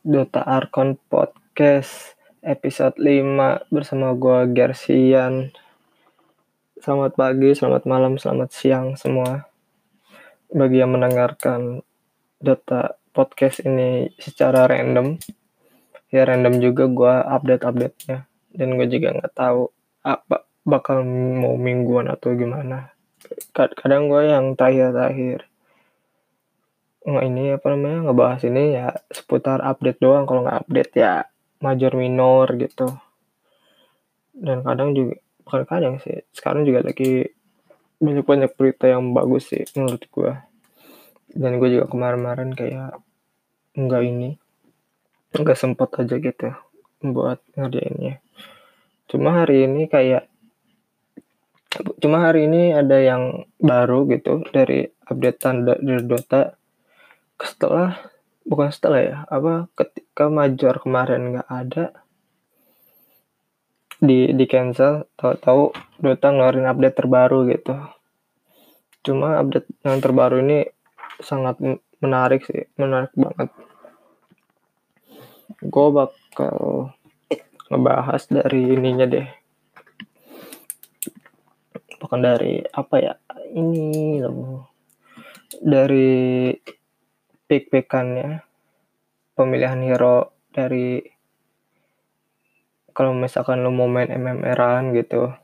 Dota Arkon Podcast episode 5 bersama gue Gersian. Selamat pagi, selamat malam, selamat siang semua. Bagi yang mendengarkan Dota Podcast ini secara random, ya random juga gue update-update-nya. Dan gue juga nggak tahu apa bakal mau mingguan atau gimana. Kadang gue yang terakhir-terakhir nggak ini apa namanya ngebahas ini ya seputar update doang. Kalau nggak update ya major minor gitu. Dan kadang juga bukan kadang sih sekarang juga lagi banyak banyak berita yang bagus sih menurut gue dan gue juga kemarin-kemarin kayak nggak ini nggak sempat aja gitu buat ngerjainnya cuma hari ini kayak cuma hari ini ada yang baru gitu dari update tanda dari Dota setelah bukan setelah ya apa ketika major kemarin nggak ada di di cancel tahu-tahu Dota ngeluarin update terbaru gitu. Cuma update yang terbaru ini sangat menarik sih menarik banget. Gue bakal ngebahas dari ininya deh. Bukan dari apa ya ini loh. Dari pick-pickannya pemilihan hero dari kalau misalkan lo mau main MMR-an gitu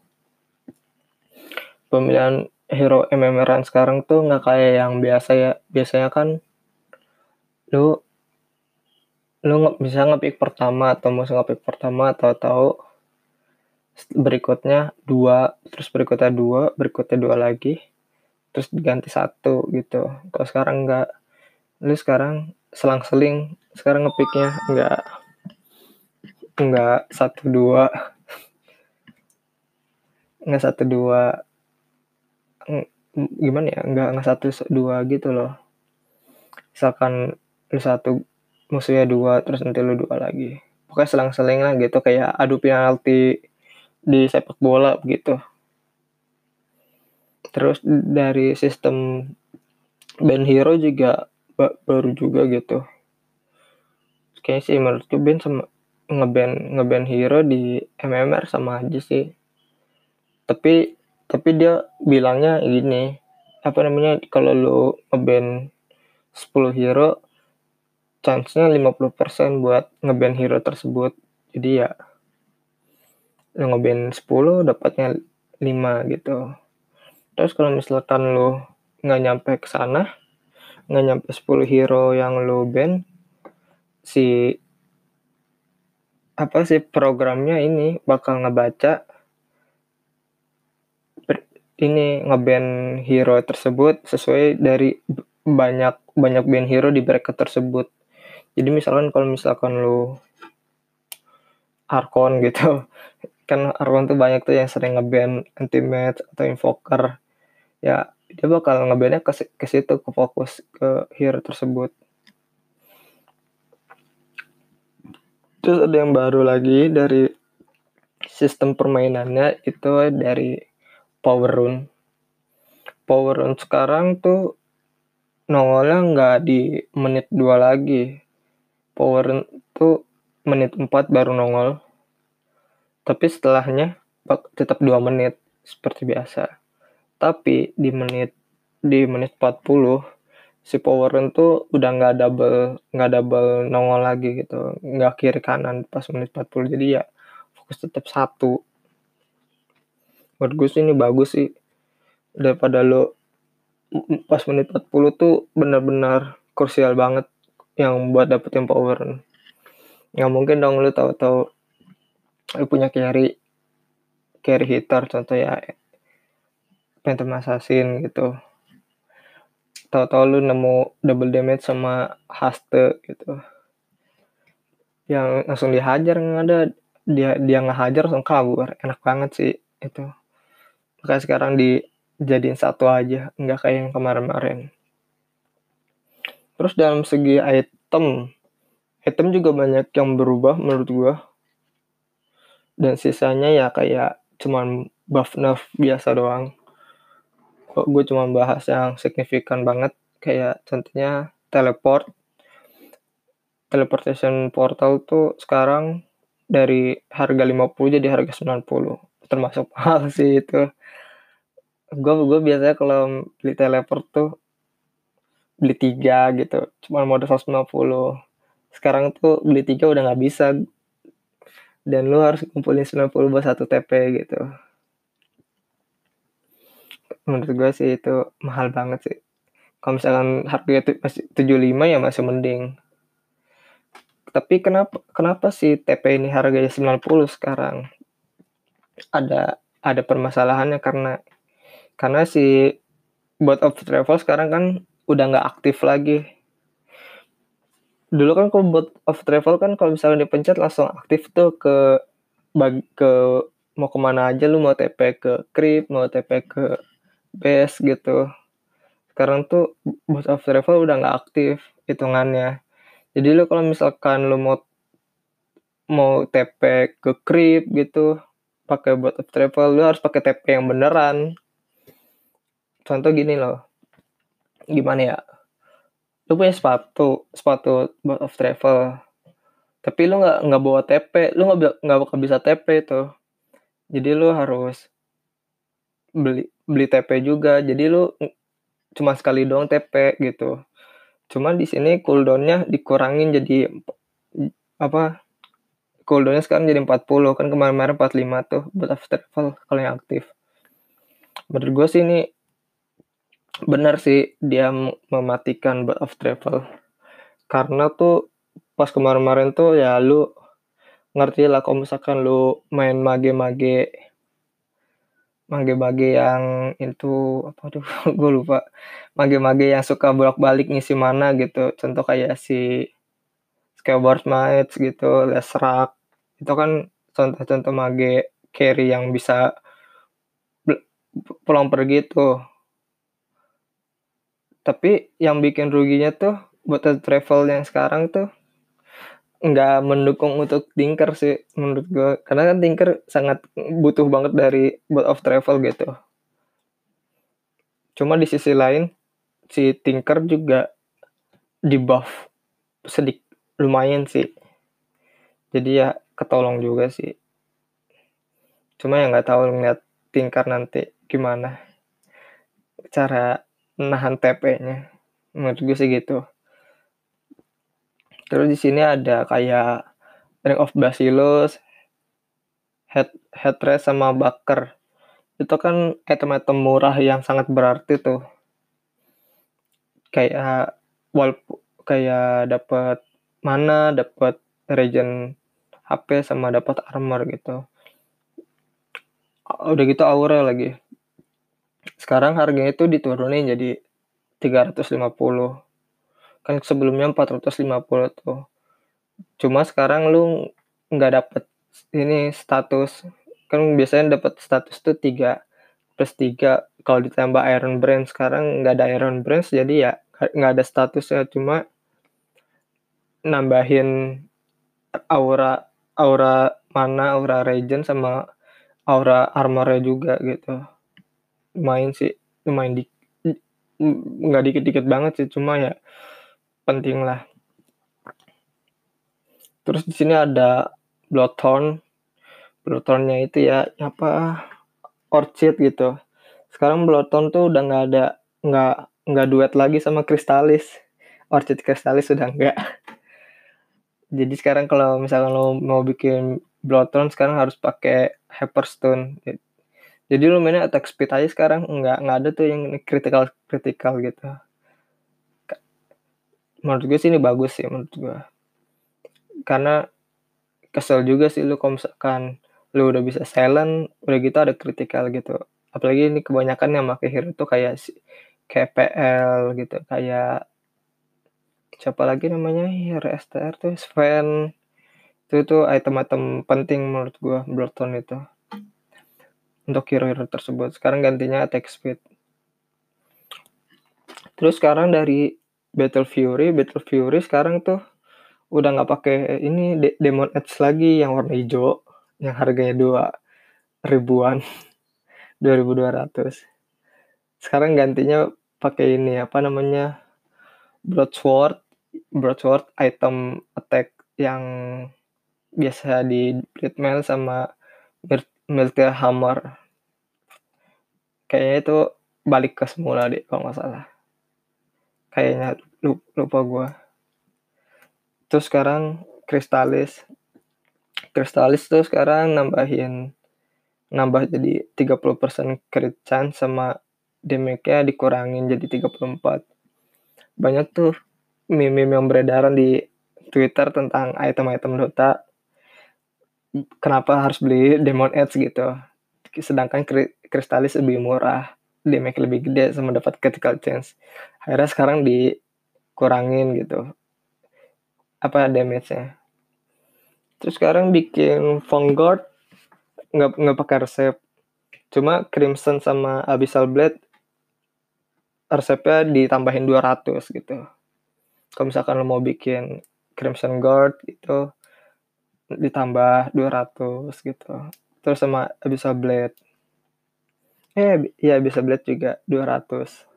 pemilihan hero MMR-an sekarang tuh nggak kayak yang biasa ya. Biasanya kan lo lo nggak bisa ngepick pertama atau mau ngepick pertama tahu-tahu berikutnya dua terus berikutnya dua berikutnya dua lagi terus diganti satu gitu. Kalau sekarang nggak lu sekarang selang-seling sekarang ngepicknya nggak nggak satu dua. Nggak satu dua. Gimana ya? Nggak nggak satu dua gitu loh. Misalkan lu satu musuhnya dua terus nanti lu dua lagi. Pokoknya selang-seling lah gitu kayak adu penalti di sepak bola begitu terus dari sistem band hero juga baru juga gitu. Kayaknya sih menurutku band sama ngeband ngeband hero di MMR sama aja sih. Tapi tapi dia bilangnya gini apa namanya kalau lu ngeband 10 hero chance-nya 50% buat ngeband hero tersebut. Jadi ya lu ngeband 10 dapatnya 5 gitu. Terus kalau misalkan lu nggak nyampe ke sana nggak nyampe 10 hero yang lo ban si apa sih programnya ini bakal ngebaca ini ngeban hero tersebut sesuai dari banyak banyak band hero di bracket tersebut. Jadi misalkan kalau misalkan lu Arkon gitu, kan Arkon tuh banyak tuh yang sering ngeban anti atau invoker. Ya dia bakal ngebandnya ke, ke situ ke fokus ke hero tersebut. Terus ada yang baru lagi dari sistem permainannya itu dari power rune. Power rune sekarang tuh nongolnya nggak di menit dua lagi. Power rune tuh menit 4 baru nongol. Tapi setelahnya tetap dua menit seperti biasa tapi di menit di menit 40 si Power tuh udah nggak double nggak double nongol lagi gitu. Nggak kiri kanan pas menit 40 jadi ya fokus tetap satu. Menurut gue sih ini bagus sih. Daripada lo pas menit 40 tuh benar-benar krusial banget yang buat dapetin power nggak mungkin dong lo tahu-tahu lo punya carry carry hitter. Contoh ya Phantom Assassin gitu. Tahu-tahu lu nemu double damage sama haste gitu. Yang langsung dihajar nggak ada dia dia ngehajar langsung kabur. Enak banget sih itu. Makanya sekarang dijadiin satu aja nggak kayak yang kemarin-kemarin terus dalam segi item item juga banyak yang berubah menurut gua. Dan sisanya ya kayak cuman buff nerf biasa doang kok gue cuma bahas yang signifikan banget kayak contohnya teleport. Teleportation portal tuh sekarang dari harga 50 jadi harga 90 termasuk mahal sih itu. Gue gue biasanya kalau beli teleport tuh beli tiga gitu cuma modal 150 sekarang tuh beli tiga udah nggak bisa. Dan lu harus kumpulin 90 buat satu TP gitu menurut gue sih itu mahal banget sih. Kalau misalkan harganya masih 75 ya masih mending. Tapi kenapa kenapa sih TP ini harganya 90 sekarang? Ada ada permasalahannya karena karena si bot of travel sekarang kan udah nggak aktif lagi. Dulu kan kalau bot of travel kan kalau misalnya dipencet langsung aktif tuh ke bag, ke mau ke mana aja lu mau TP ke Krip mau TP ke base gitu. Sekarang tuh bot of travel udah nggak aktif hitungannya. Jadi lu kalau misalkan lu mau mau TP ke Krip gitu pakai bot of travel lu harus pakai TP yang beneran. Contoh gini loh. Gimana ya? Lu punya sepatu sepatu buat of travel. Tapi lu nggak nggak bawa TP lu nggak nggak bakal bisa TP itu jadi lu harus beli beli TP juga. Jadi lu cuma sekali doang TP gitu. Cuma di sini cooldownnya dikurangin jadi apa cooldownnya sekarang jadi 40 kan kemarin-kemarin 45 tuh buat after travel kalau yang aktif. Menurut gue sih ini benar sih dia mematikan bird of travel karena tuh pas kemarin-kemarin tuh ya lu ngerti lah kalau misalkan lu main mage-mage mage-mage yang itu apa tuh gue lupa. Mage-mage yang suka bolak-balik ngisi mana gitu. Contoh kayak si skateboard mates gitu lesrak. Itu kan contoh-contoh mage carry yang bisa pulang pergi tuh. Tapi yang bikin ruginya tuh buat travel yang sekarang tuh nggak mendukung untuk tinker sih menurut gue karena kan tinker sangat butuh banget dari buat of travel gitu cuma di sisi lain si tinker juga di buff sedikit lumayan sih jadi ya ketolong juga sih cuma yang nggak tahu ngeliat tinker nanti gimana cara nahan TP-nya. Menurut gue sih gitu. Terus di sini ada kayak Ring of Bacillus, Head Headrest sama Baker. Itu kan item-item murah yang sangat berarti tuh. Kayak wal kayak dapat mana, dapat regen HP sama dapat armor gitu. Udah gitu aura lagi sekarang harganya itu diturunin jadi 350 kan sebelumnya 450 tuh. Cuma sekarang lu nggak dapet ini status. Kan biasanya dapat status tuh 3 plus 3 kalau ditambah Iron Brand sekarang nggak ada Iron Brand jadi ya nggak ada statusnya. Cuma nambahin aura aura mana aura regen sama aura armornya juga gitu. Lumayan sih lumayan di nggak dikit-dikit banget sih. Cuma ya penting lah. Terus di sini ada Bloodthorn. Bloodthornnya itu ya apa Orchid gitu. Sekarang Bloodthorn tuh udah nggak ada nggak nggak duet lagi sama Crystallis Orchid Crystallis sudah enggak jadi sekarang kalau misalkan lo mau bikin Bloodthorn sekarang harus pakai Hyperstone jadi lu mainnya attack speed aja sekarang. Nggak nggak ada tuh yang critical critical gitu menurut gue sih ini bagus sih menurut gue karena kesel juga sih lu kalau misalkan lu udah bisa silent udah gitu ada critical gitu. Apalagi ini kebanyakan yang pakai hero tuh kayak si kayak PL gitu kayak siapa lagi namanya? Hero STR tuh Sven. Itu tuh item-item penting menurut gue Bloodstone itu. Untuk hero-hero tersebut. Sekarang gantinya attack speed. Terus sekarang dari Battle Fury, Battle Fury sekarang tuh udah nggak pakai ini De Demon Edge lagi yang warna hijau, yang harganya dua ribuan, dua ribu dua ratus. Sekarang gantinya pakai ini apa namanya Broadsword broadsword item attack yang biasa di Blade sama Miltia Hammer kayaknya itu balik ke semula deh kalau nggak salah kayaknya lupa gue terus sekarang Kristalis. Kristalis tuh sekarang nambahin nambah jadi 30% crit chance sama damage-nya dikurangin jadi 34 banyak tuh meme-meme yang beredaran di Twitter tentang item-item Dota. Kenapa harus beli Demon Edge gitu? Sedangkan Kristalis lebih murah damage lebih gede sama dapat critical chance akhirnya sekarang dikurangin gitu. Apa damage-nya? Terus sekarang bikin Vanguard nggak nggak pakai resep. Cuma Crimson sama Abyssal Blade resepnya ditambahin 200 gitu. Kalau misalkan lo mau bikin Crimson Guard gitu ditambah 200 gitu. Terus sama Abyssal Blade. Eh ya Abyssal Blade juga 200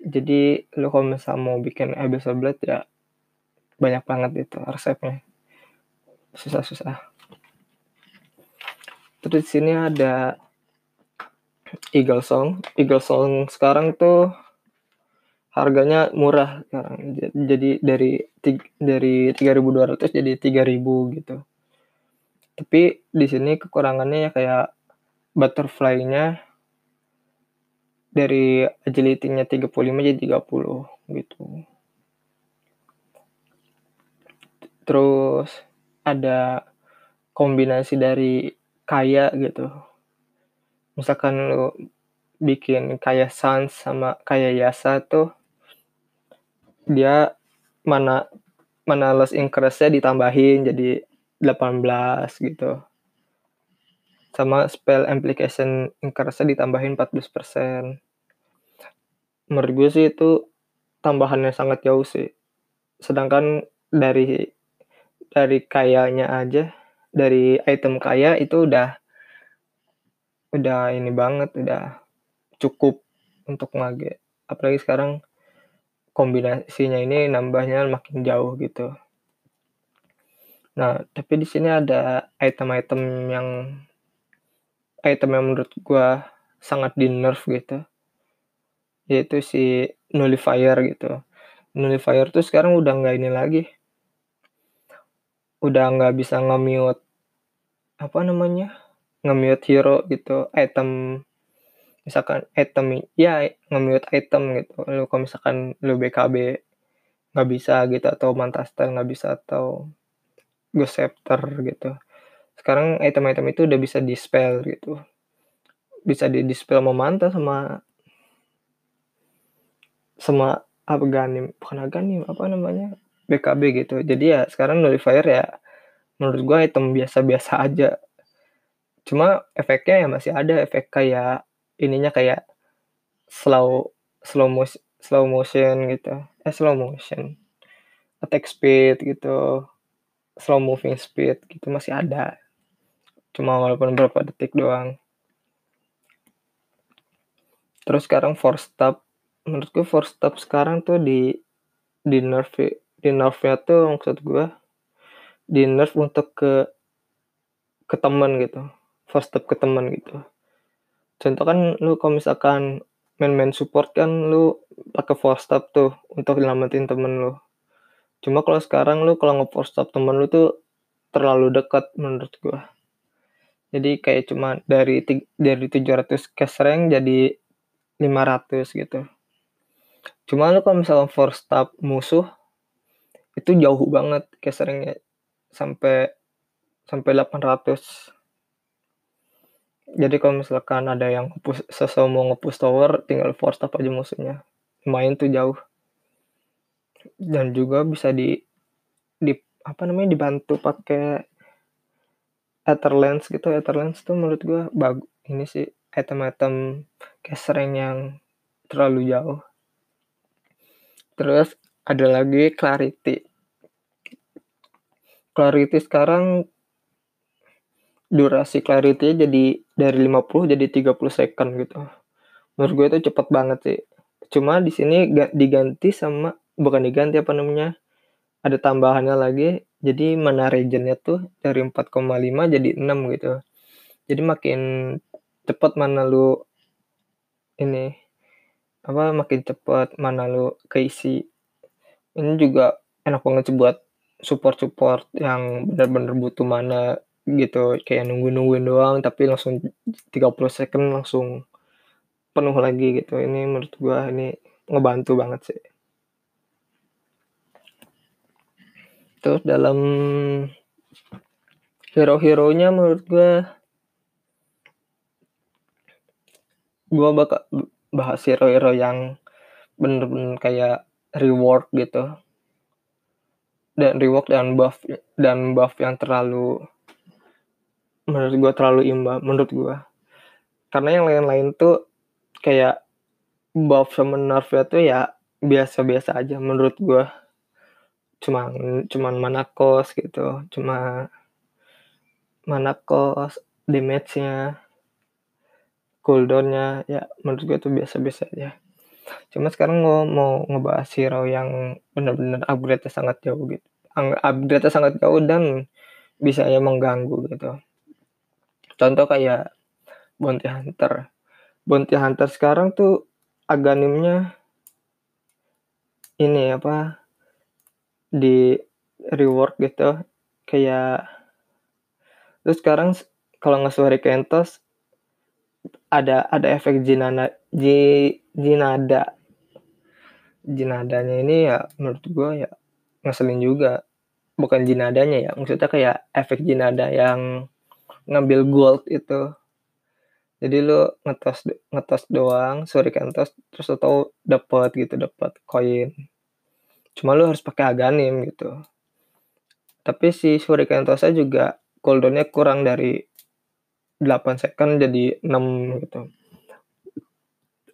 jadi lo kalau misalnya mau bikin Abyssal Blade ya banyak banget itu resepnya. Susah-susah. Terus di sini ada Eagle Song. Eagle Song sekarang tuh harganya murah sekarang. Jadi dari dari 3.200 jadi 3.000 gitu. Tapi di sini kekurangannya ya kayak butterfly-nya dari agility-nya 35 jadi 30 gitu. Terus ada kombinasi dari kaya gitu. Misalkan lu bikin kaya sans sama kaya yasa tuh dia mana mana loss increase-nya ditambahin jadi 18 gitu sama spell application increase-nya ditambahin 14% menurut gue sih itu tambahannya sangat jauh sih. Sedangkan dari dari kayanya aja dari item kaya itu udah udah ini banget udah cukup untuk mage. Apalagi sekarang kombinasinya ini nambahnya makin jauh gitu. Nah tapi di sini ada item-item yang item yang menurut gua sangat di nerf gitu. Yaitu si nullifier gitu. Nullifier tuh sekarang udah nggak ini lagi. Udah nggak bisa nge-mute apa namanya? Nge-mute hero gitu item. Misalkan item ya nge-mute item gitu. Lu kalau misalkan lu BKB nggak bisa gitu atau mantastel nggak bisa atau ghost scepter gitu sekarang item-item itu udah bisa dispel gitu. Bisa di dispel sama manta sama sama apa ganim bukan ganim apa namanya? BKB gitu. Jadi ya sekarang nullifier ya menurut gue item biasa-biasa aja. Cuma efeknya ya masih ada efek kayak ininya kayak slow slow motion slow motion gitu. Eh slow motion. Attack speed gitu. Slow moving speed gitu masih ada cuma walaupun berapa detik doang. Terus sekarang force stop menurutku force stop sekarang tuh di di nerf di nerfnya tuh maksud gue di nerf untuk ke ke teman gitu. First step ke teman gitu. Contoh kan lu kalau misalkan main-main support kan lu pakai force step tuh untuk nyelamatin temen lu. Cuma kalau sekarang lu kalau nge-force stop temen lu tuh terlalu dekat menurut gua jadi kayak cuma dari dari 700 cash rank jadi 500 gitu. Cuma lu kalau misalkan force stop musuh itu jauh banget caseringnya sampai sampai 800 jadi kalau misalkan ada yang ngepush, mau ngepush tower tinggal force stop aja musuhnya. Main tuh jauh. Dan juga bisa di di apa namanya dibantu pakai ether lens gitu. Ether lens tuh menurut gua bagus ini sih item-item casering yang terlalu jauh. Terus ada lagi clarity. Clarity sekarang durasi clarity jadi dari 50 jadi 30 second gitu. Menurut gue itu cepet banget sih. Cuma di sini diganti sama bukan diganti apa namanya ada tambahannya lagi jadi mana regionnya tuh dari 4,5 jadi 6 gitu. Jadi makin cepat mana lu ini apa makin cepat mana lu keisi. Ini juga enak banget buat support-support yang benar-benar butuh mana gitu. Kayak nunggu-nungguin doang tapi langsung 30 second langsung penuh lagi gitu. Ini menurut gua ini ngebantu banget sih terus dalam hero-heronya menurut gua gua bakal bahas hero-hero yang bener-bener kayak reward gitu. Dan reward dan buff dan buff yang terlalu menurut gua terlalu imbang menurut gua. Karena yang lain-lain tuh kayak buff sama nerfnya tuh ya biasa-biasa aja menurut gua cuman cuman mana cost gitu. Cuma mana cost damage-nya cooldownnya ya menurut gue tuh biasa-biasa aja. Cuma sekarang gue mau ngebahas hero yang benar-benar upgrade sangat jauh gitu. Upgrade sangat jauh dan bisa ya mengganggu gitu. Contoh kayak bounty hunter. Bounty hunter sekarang tuh aganimnya ini apa di reward gitu. Kayak terus sekarang kalau nge Kentos ada ada efek jinana ji, jinada. Jinadanya ini ya menurut gue ya ngeselin juga. Bukan jinadanya ya maksudnya kayak efek jinada yang ngambil gold itu. Jadi lu ngetos ngetos doang suriken tos terus lu tahu dapat gitu dapat koin cuma lu harus pakai aganim gitu. Tapi si suriken tosnya juga cooldownnya kurang dari 8 second jadi 6 gitu.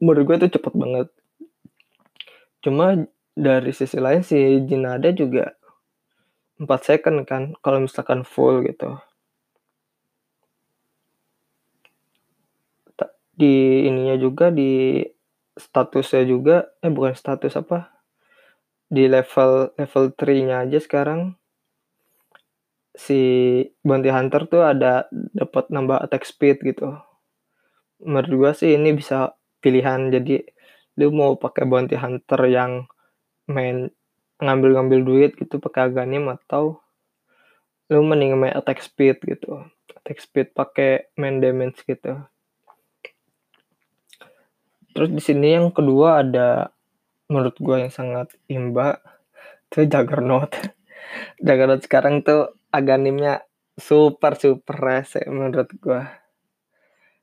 Menurut gue itu cepet banget. Cuma dari sisi lain si Jinada juga 4 second kan kalau misalkan full gitu. Di ininya juga di statusnya juga eh bukan status apa di level level 3 nya aja sekarang. Si bounty hunter tuh ada dapat nambah attack speed gitu. Menurut gua sih ini bisa pilihan. Jadi lu mau pakai bounty hunter yang main ngambil-ngambil duit gitu pakai aganim atau lu mending main attack speed gitu. Attack speed pakai main damage gitu. Terus di sini yang kedua ada menurut gue yang sangat imba itu Juggernaut. Juggernaut sekarang tuh aganimnya super super rese menurut gue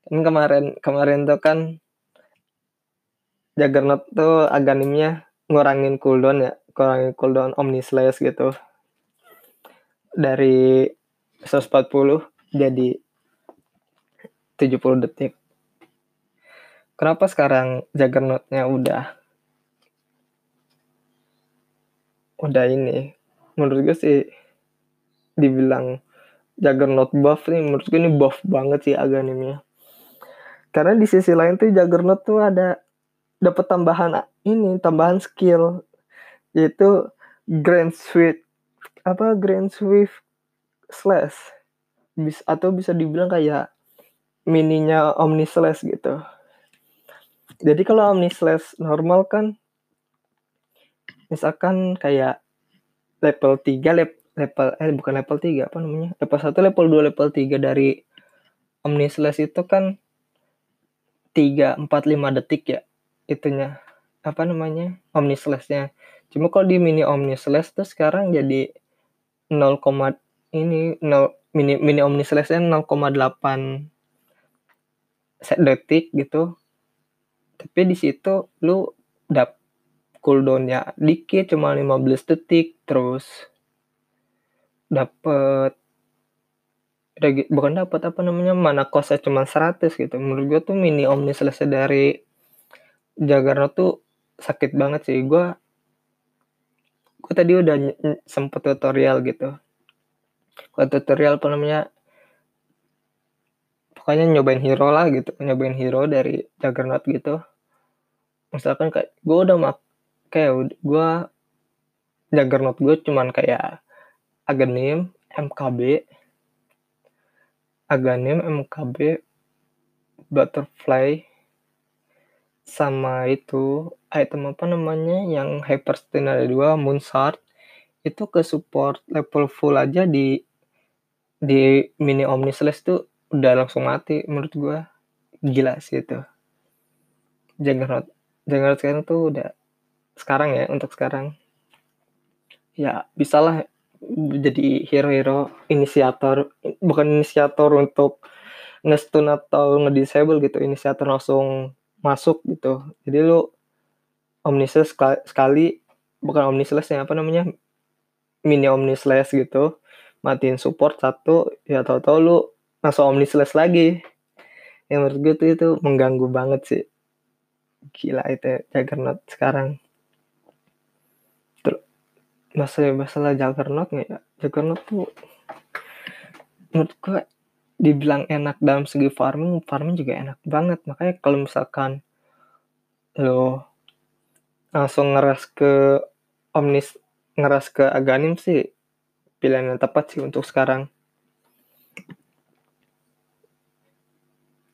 kan kemarin kemarin tuh kan Juggernaut tuh aganimnya ngurangin cooldown ya ngurangin cooldown Omni Slash gitu. Dari 140 jadi 70 detik. Kenapa sekarang Juggernaut-nya udah udah ini? Menurut gue sih dibilang Juggernaut buff nih, menurut gue ini buff banget sih aganimnya. Karena di sisi lain tuh Juggernaut tuh ada dapat tambahan ini, tambahan skill yaitu Grand Swift apa Grand Swift Slash bis atau bisa dibilang kayak mininya Omni Slash gitu jadi kalau Omnislash normal kan misalkan kayak level 3 level level eh bukan level 3 apa namanya? Level 1 level 2 level 3 dari Omnislash itu kan 3 4 5 detik ya itunya apa namanya Omnislashnya. Cuma kalau di mini Omnislash tuh sekarang jadi 0, ini 0 mini mini Omnislashnya 0,8 detik gitu. Tapi di situ lu dap cooldownnya dikit cuma 15 detik terus dapet bukan dapat apa namanya mana kosnya cuma 100 gitu. Menurut gue tuh mini omni selesai dari Jagarno tuh sakit banget sih. Gue gue tadi udah sempet tutorial gitu. Gue tutorial apa namanya pokoknya nyobain hero lah gitu nyobain hero dari Juggernaut gitu. Misalkan kayak gue udah mak kayak gue Juggernaut gue cuman kayak Aghanim, MKB, Aghanim, MKB, Butterfly, sama itu item apa namanya yang Hyperstone ada dua Moonshard. Itu ke support level full aja di di mini Omnislash tuh udah langsung mati menurut gua. Gila sih itu. Juggernaut Juggernaut sekarang tuh udah sekarang ya untuk sekarang? Ya bisalah jadi hero-hero inisiator bukan inisiator untuk ngestun atau ngedisable gitu inisiator langsung masuk gitu. Jadi lu omnislash sekali, bukan omnislash ya apa namanya mini omnislash gitu matiin support satu ya tau-tau lu masuk omnislash lagi. Yang menurut gue tuh itu mengganggu banget sih. Gila itu Juggernaut sekarang masalah masalah Juggernaut nggak ya Juggernaut tuh menurut gue dibilang enak dalam segi farming, farming juga enak banget. Makanya kalau misalkan lo langsung ngeras ke Omnis, ngeras ke Aganim sih pilihan yang tepat sih untuk sekarang.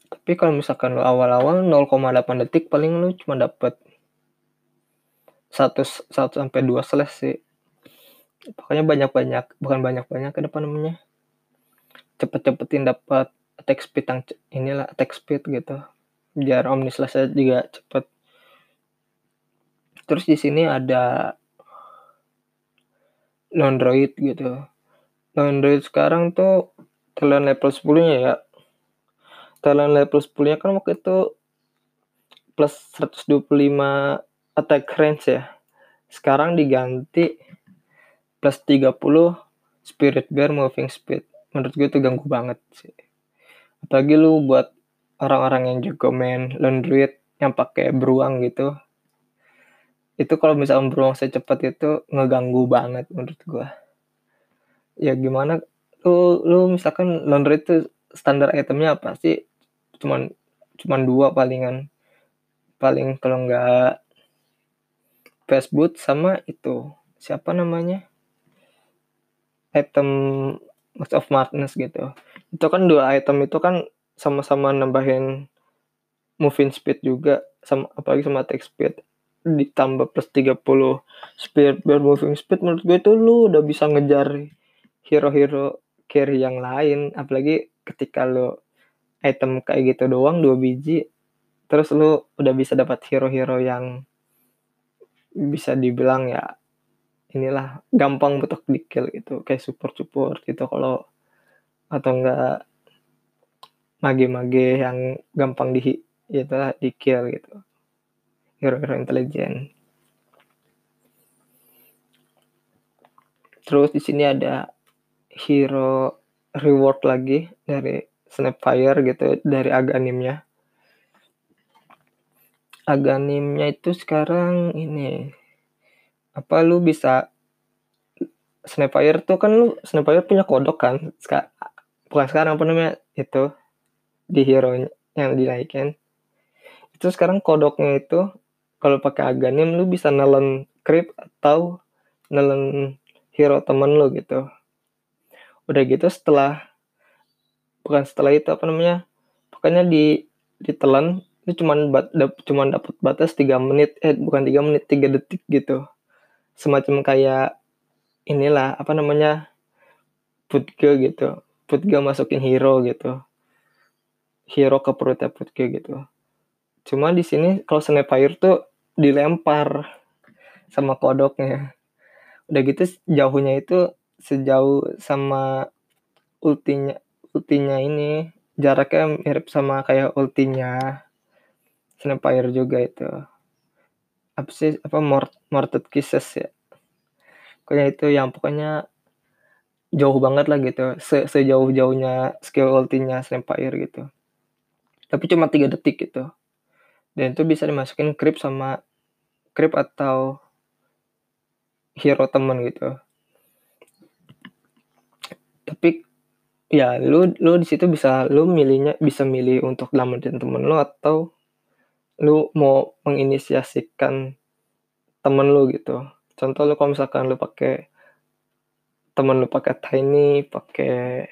Tapi kalau misalkan lo awal-awal 0,8 detik paling lo cuma dapet 1, 1 sampai 2 slash. Pokoknya banyak-banyak, bukan banyak-banyak ke depan namanya. Cepet-cepetin dapat attack speed yang inilah attack speed gitu. Biar omnislash juga cepet. Terus di sini ada Londroid gitu. Londroid sekarang tuh talent level 10 nya ya. Talent level 10 nya kan waktu itu plus 125 attack range ya. Sekarang diganti plus 30 spirit bear moving speed. Menurut gue itu ganggu banget sih. Apalagi lu buat orang-orang yang juga main laundry yang pakai beruang gitu. Itu kalau misalnya beruang secepat itu ngeganggu banget menurut gue. Ya gimana lu lu misalkan laundry itu standar itemnya apa sih? Cuman cuman dua palingan. Paling kalau nggak fast boot sama itu. Siapa namanya item Max of Madness gitu. Itu kan dua item itu kan sama-sama nambahin moving speed juga sama apalagi sama attack speed ditambah plus 30 speed biar moving speed menurut gue itu lu udah bisa ngejar hero-hero carry yang lain apalagi ketika lu item kayak gitu doang dua biji terus lu udah bisa dapat hero-hero yang bisa dibilang ya inilah gampang untuk di kill gitu. Kayak support support gitu kalau atau enggak mage-mage yang gampang di itu di kill gitu. Hero-hero intelijen terus di sini ada hero reward lagi dari Snapfire gitu dari aganimnya. Aganimnya itu sekarang ini apa lu bisa Snapfire tuh kan lu Snapfire punya kodok kan? Ska, bukan sekarang apa namanya? Itu di hero yang dinaikin. Itu sekarang kodoknya itu kalau pakai aganim lu bisa nelen creep atau nelen hero temen lu gitu. Udah gitu setelah bukan setelah itu apa namanya? Pokoknya di ditelan itu cuman dap, cuman dapat batas 3 menit eh bukan 3 menit 3 detik gitu semacam kayak inilah apa namanya Putge gitu. Putge masukin hero gitu. Hero ke perutnya Putge gitu. Cuma di sini kalau Snapfire tuh dilempar sama kodoknya. Udah gitu jauhnya itu sejauh sama ultinya ultinya ini jaraknya mirip sama kayak ultinya Snapfire juga itu apa sih apa mort morted kisses ya? Pokoknya itu yang pokoknya jauh banget lah gitu. Se sejauh jauhnya skill ultinya Snapfire gitu. Tapi cuma tiga detik gitu. Dan itu bisa dimasukin creep sama creep atau hero temen gitu. Tapi ya lu lu di situ bisa lu milihnya bisa milih untuk selamatin temen lu atau lu mau menginisiasikan temen lu gitu. Contoh lu kalau misalkan lu pakai temen lu pakai tiny pakai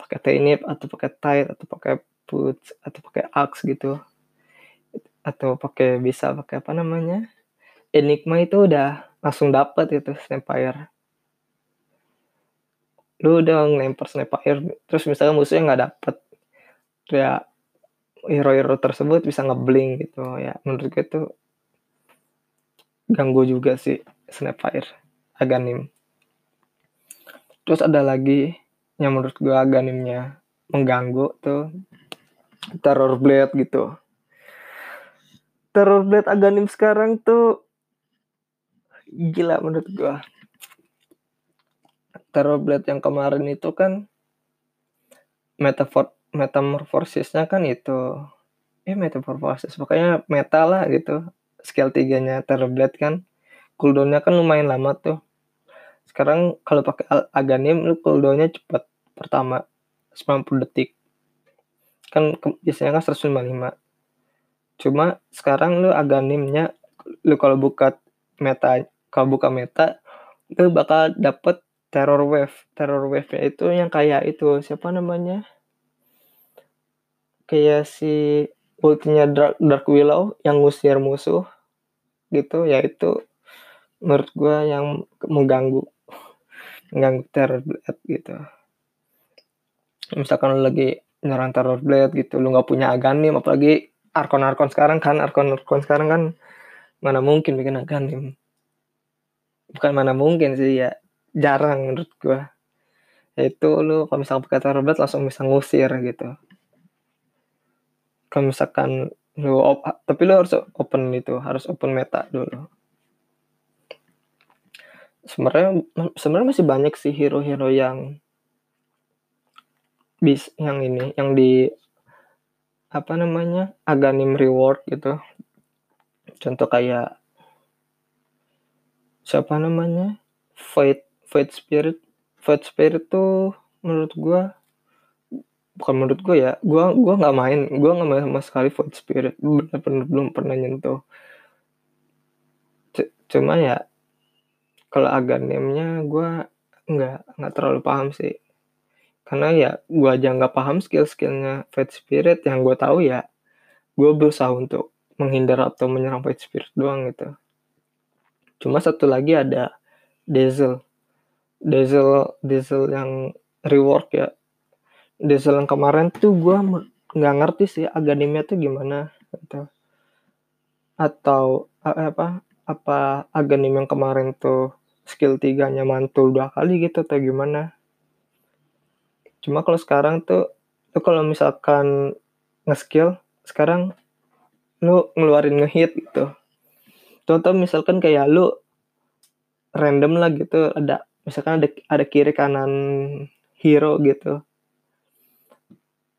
pakai tiny atau pakai tight atau pakai boots atau pakai axe gitu atau pakai bisa pakai apa namanya enigma itu udah langsung dapat itu snapfire. Lu udah ngelempar snapfire terus misalnya musuhnya nggak dapet ya hero-hero tersebut bisa ngebling gitu. Ya menurut gue itu ganggu juga sih snapfire aganim. Terus ada lagi yang menurut gue aganimnya mengganggu tuh terror blade gitu. Terror blade aganim sekarang tuh gila menurut gue. Terror blade yang kemarin itu kan metafor metamorfosisnya kan itu eh metamorfosis pokoknya meta lah gitu terror blade kan. Cooldownnya kan lumayan lama tuh. Sekarang kalau pakai aganim lu cooldownnya cepat pertama 90 detik. Kan biasanya kan 155 cuma sekarang lu aganimnya lu kalau buka meta kalau buka meta lu bakal dapet terror wave. Terror wave nya itu yang kayak itu siapa namanya kayak si ultinya Dark, Dark Willow yang ngusir musuh gitu yaitu menurut gue yang mengganggu mengganggu terror blade gitu. Misalkan lu lagi nyerang terror blade gitu lu nggak punya aganim apalagi arkon arkon sekarang kan arkon arkon sekarang kan mana mungkin bikin aganim bukan mana mungkin sih ya jarang menurut gua. Itu lu kalau misalkan pakai terror blade langsung bisa ngusir gitu kalau misalkan lu op, tapi lu harus open itu harus open meta dulu. Sebenarnya sebenarnya masih banyak sih hero-hero yang bis yang ini yang di apa namanya aganim reward gitu. Contoh kayak siapa namanya? Fight fight spirit. Fight spirit tuh menurut gua bukan menurut gua ya gua gua nggak main gua nggak main sama sekali fight spirit. Benar-benar belum pernah nyentuh. Cuma ya kalau aganimnya gue nggak nggak terlalu paham sih. Karena ya gue aja nggak paham skill-skillnya Fate Spirit. Yang gue tahu ya gue berusaha untuk menghindar atau menyerang Fate Spirit doang gitu. Cuma satu lagi ada Diesel Diesel Diesel yang rework ya Diesel yang kemarin tuh gue nggak ngerti sih aganimnya tuh gimana gitu. Atau apa apa aganim yang kemarin tuh skill tiganya mantul dua kali gitu atau gimana. Cuma kalau sekarang tuh lu kalau misalkan nge-skill sekarang lu ngeluarin ngehit gitu. Contoh misalkan kayak lu random lah gitu ada misalkan ada ada kiri kanan hero gitu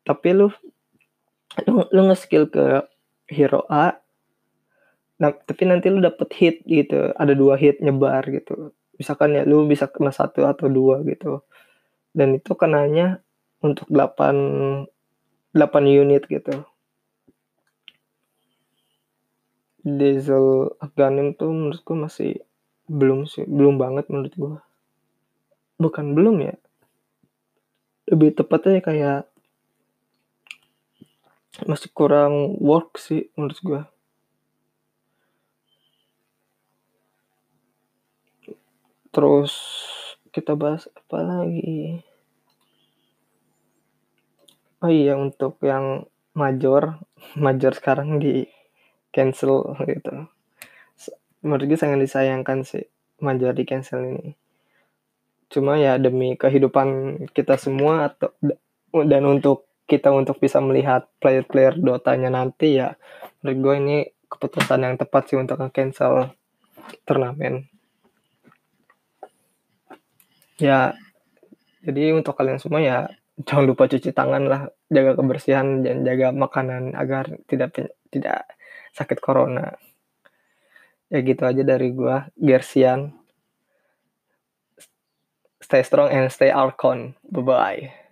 tapi lu lu, lu nge-skill ke hero A Nah, tapi nanti lu dapet hit gitu, ada dua hit nyebar gitu. Misalkan ya lu bisa kena satu atau dua gitu. Dan itu kenanya untuk 8 8 unit gitu. Diesel Afghanim tuh menurut gue masih belum sih, belum banget menurut gue. Bukan belum ya. Lebih tepatnya kayak masih kurang work sih menurut gue. Terus kita bahas apa lagi? Oh iya untuk yang major, major sekarang di cancel gitu. Menurut gue sangat disayangkan sih major di cancel ini. Cuma ya demi kehidupan kita semua atau dan untuk kita untuk bisa melihat player-player Dotanya nanti ya menurut gue ini keputusan yang tepat sih untuk cancel turnamen. Ya jadi untuk kalian semua ya jangan lupa cuci tangan lah jaga kebersihan dan jaga makanan agar tidak tidak sakit corona. Ya gitu aja dari gua Gersian. Stay strong and stay Arcon bye bye